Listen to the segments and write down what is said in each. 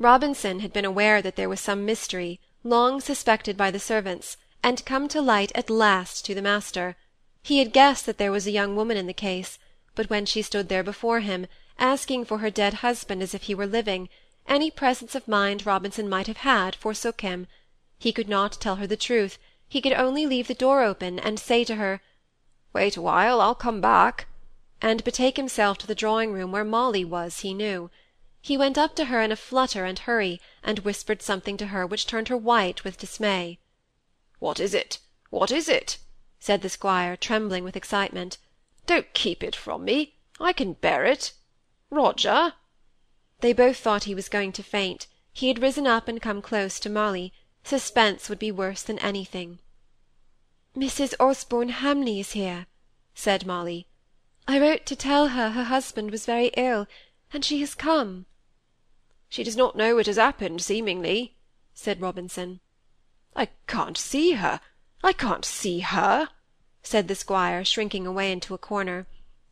Robinson had been aware that there was some mystery, long suspected by the servants, and come to light at last to the master. He had guessed that there was a young woman in the case, but when she stood there before him, asking for her dead husband as if he were living, any presence of mind Robinson might have had forsook him. He could not tell her the truth, he could only leave the door open, and say to her, "Wait a while, I'll come back," and betake himself to the drawing room where Molly was, he knew. He went up to her in a flutter and hurry, and whispered something to her which turned her white with dismay. "What is it? What is it?" said the squire, trembling with excitement. "Don't keep it from me. I can bear it. Roger!" They both thought he was going to faint. He had risen up and come close to Molly. Suspense would be worse than anything. "Mrs. Osborne Hamley is here," said Molly. "I wrote to tell her her husband was very ill, and she has come." "She does not know what has happened, seemingly," said Robinson. "I can't see her, I can't see her," said the squire, shrinking away into a corner.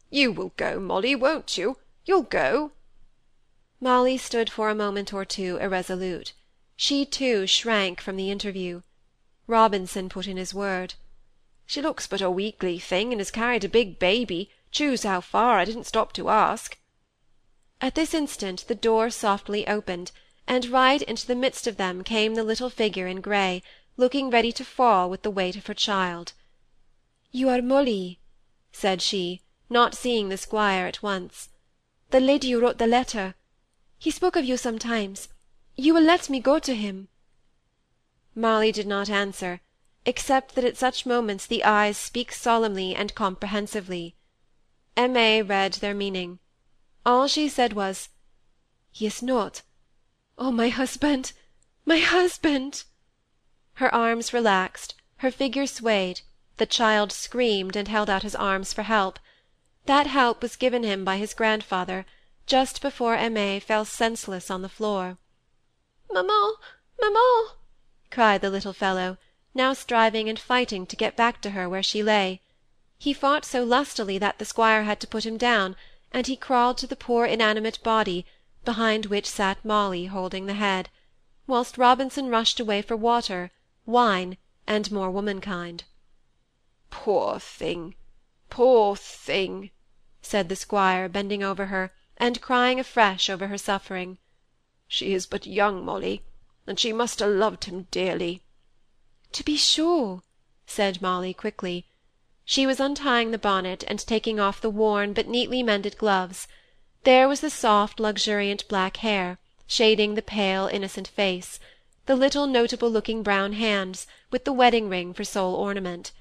"You will go, Molly, won't you? You'll go?" Molly stood for a moment or two irresolute. She, too, shrank from the interview. Robinson put in his word. "She looks but a weakly thing, and has carried a big baby, choose how far, I didn't stop to ask." At this instant the door softly opened, and right into the midst of them came the little figure in grey, looking ready to fall with the weight of her child. "You are Molly," said she, not seeing the squire at once. "The lady who wrote the letter. He spoke of you sometimes. You will let me go to him?" Molly did not answer, except that at such moments the eyes speak solemnly and comprehensively. Aimée read their meaning. All she said was, "He is not. Oh, my husband! my husband!" Her arms relaxed, her figure swayed, the child screamed and held out his arms for help. That help was given him by his grandfather, just before Aimée fell senseless on the floor. "Maman! maman!" cried the little fellow, now striving and fighting to get back to her where she lay. He fought so lustily that the squire had to put him down, and he crawled to the poor inanimate body, behind which sat Molly holding the head, whilst Robinson rushed away for water, wine, and more womankind. "Poor thing! poor thing!" said the squire, bending over her, and crying afresh over her suffering. "She is but young, Molly, and she must have loved him dearly." "To be sure," said Molly, quickly. She was untying the bonnet, and taking off the worn but neatly mended gloves. There was the soft, luxuriant black hair, shading the pale, innocent face; the little notable looking brown hands, with the wedding ring for sole ornament.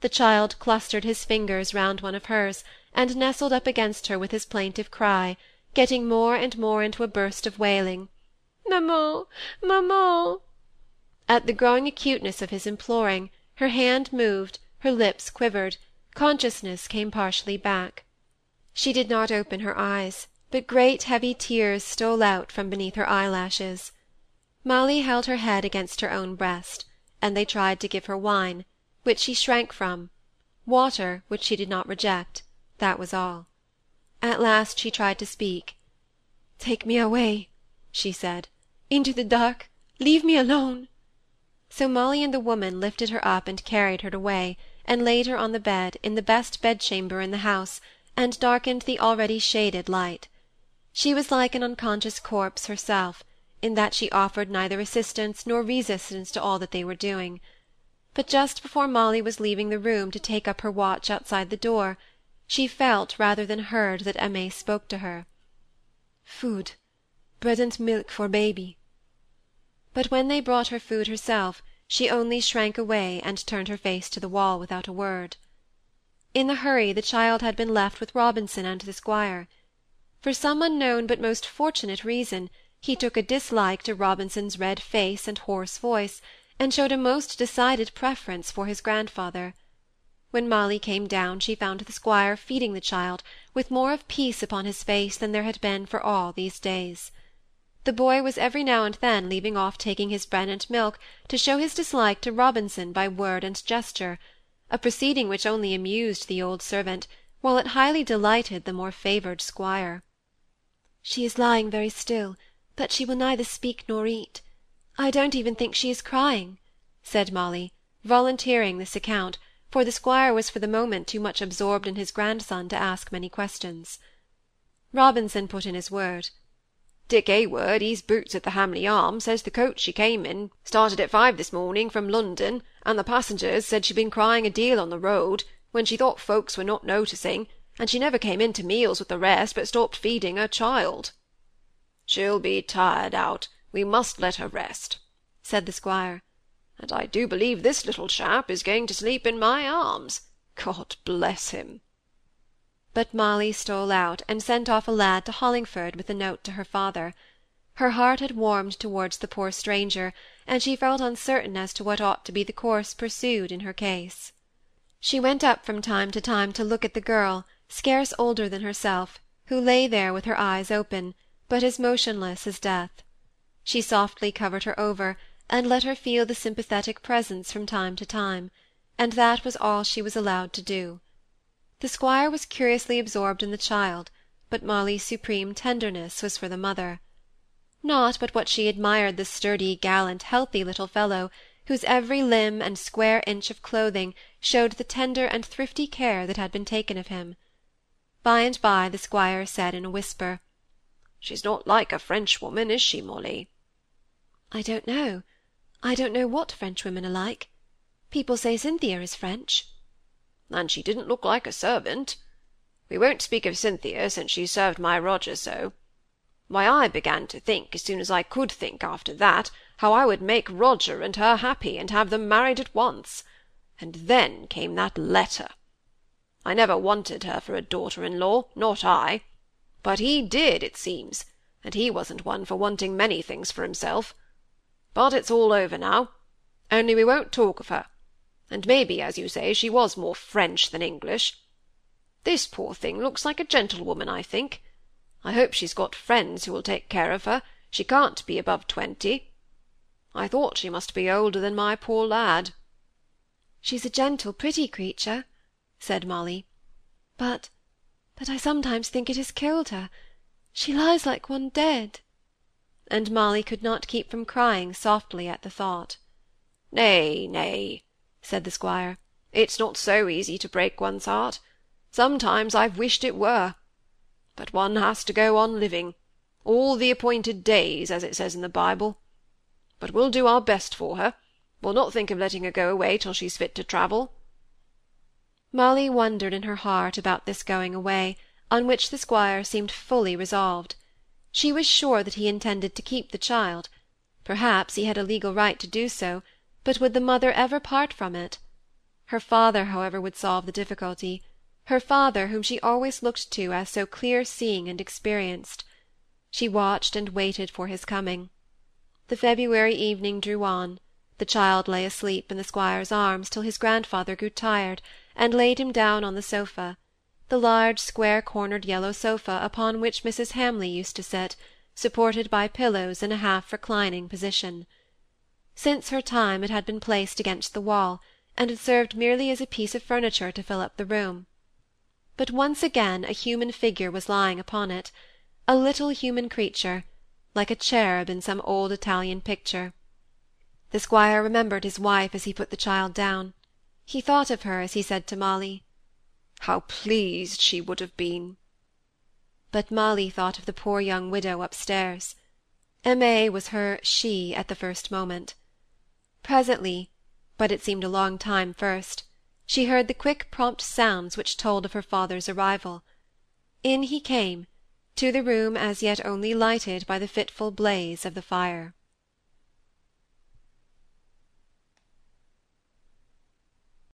The child clustered his fingers round one of hers, and nestled up against her with his plaintive cry, getting more and more into a burst of wailing, "Maman! maman!" At the growing acuteness of his imploring, her hand moved, her lips quivered, consciousness came partially back. She did not open her eyes, but great heavy tears stole out from beneath her eyelashes. Molly held her head against her own breast, and they tried to give her wine, which she shrank from, water, which she did not reject, that was all. At last she tried to speak. "Take me away," she said, "into the dark. Leave me alone." So Molly and the woman lifted her up and carried her away, and laid her on the bed, in the best bedchamber in the house, and darkened the already shaded light. She was like an unconscious corpse herself, in that she offered neither assistance nor resistance to all that they were doing. But just before Molly was leaving the room to take up her watch outside the door, she felt rather than heard that Aimée spoke to her. "Food, bread and milk for baby." But when they brought her food herself, she only shrank away and turned her face to the wall without a word. In the hurry the child had been left with Robinson and the squire. For some unknown but most fortunate reason, he took a dislike to Robinson's red face and hoarse voice, and showed a most decided preference for his grandfather. When Molly came down she found the squire feeding the child, with more of peace upon his face than there had been for all these days. The boy was every now and then leaving off taking his bread and milk to show his dislike to Robinson by word and gesture, a proceeding which only amused the old servant, while it highly delighted the more favoured squire. "She is lying very still, but she will neither speak nor eat. I don't even think she is crying," said Molly, volunteering this account, for the squire was for the moment too much absorbed in his grandson to ask many questions. Robinson put in his word. Dick Hayward, he's boots at the Hamley Arms, says the coach she came in started at five this morning from London, and the passengers said she'd been crying a deal on the road, when she thought folks were not noticing, and she never came in to meals with the rest, but stopped feeding her child. She'll be tired out. We must let her rest, said the squire. And I do believe this little chap is going to sleep in my arms. God bless him. But Molly stole out, and sent off a lad to Hollingford with a note to her father. Her heart had warmed towards the poor stranger, and she felt uncertain as to what ought to be the course pursued in her case. She went up from time to time to look at the girl, scarce older than herself, who lay there with her eyes open, but as motionless as death. She softly covered her over, and let her feel the sympathetic presence from time to time, and that was all she was allowed to do. The squire was curiously absorbed in the child, but Molly's supreme tenderness was for the mother. Not but what she admired the sturdy, gallant, healthy little fellow, whose every limb and square inch of clothing showed the tender and thrifty care that had been taken of him. By and by the squire said in a whisper, "She's not like a Frenchwoman, is she, Molly?" "I don't know. I don't know what Frenchwomen are like. People say Cynthia is French." And she didn't look like a servant. We won't speak of Cynthia, since she served my Roger so. Why, I began to think, as soon as I could think after that, how I would make Roger and her happy, and have them married at once. And then came that letter. I never wanted her for a daughter-in-law, not I. But he did, it seems, and he wasn't one for wanting many things for himself. But it's all over now. Only we won't talk of her and maybe, as you say, she was more French than English. This poor thing looks like a gentlewoman, I think. I hope she's got friends who will take care of her. She can't be above twenty. I thought she must be older than my poor lad. She's a gentle, pretty creature, said Molly. But, but I sometimes think it has killed her. She lies like one dead. And Molly could not keep from crying softly at the thought. Nay, nay, said the squire. It's not so easy to break one's heart. Sometimes I've wished it were. But one has to go on living, all the appointed days, as it says in the Bible. But we'll do our best for her. We'll not think of letting her go away till she's fit to travel. Molly wondered in her heart about this going away, on which the squire seemed fully resolved. She was sure that he intended to keep the child. Perhaps he had a legal right to do so, but would the mother ever part from it? Her father, however, would solve the difficulty her father, whom she always looked to as so clear-seeing and experienced. She watched and waited for his coming. The February evening drew on. The child lay asleep in the squire's arms till his grandfather grew tired, and laid him down on the sofa, the large square-cornered yellow sofa upon which Mrs. Hamley used to sit, supported by pillows in a half-reclining position. Since her time it had been placed against the wall, and had served merely as a piece of furniture to fill up the room. But once again a human figure was lying upon it, a little human creature, like a cherub in some old Italian picture. The squire remembered his wife as he put the child down. He thought of her as he said to Molly, "How pleased she would have been!" But Molly thought of the poor young widow upstairs. Aimée was her she at the first moment. Presently, but it seemed a long time first, she heard the quick prompt sounds which told of her father's arrival. In he came, to the room as yet only lighted by the fitful blaze of the fire.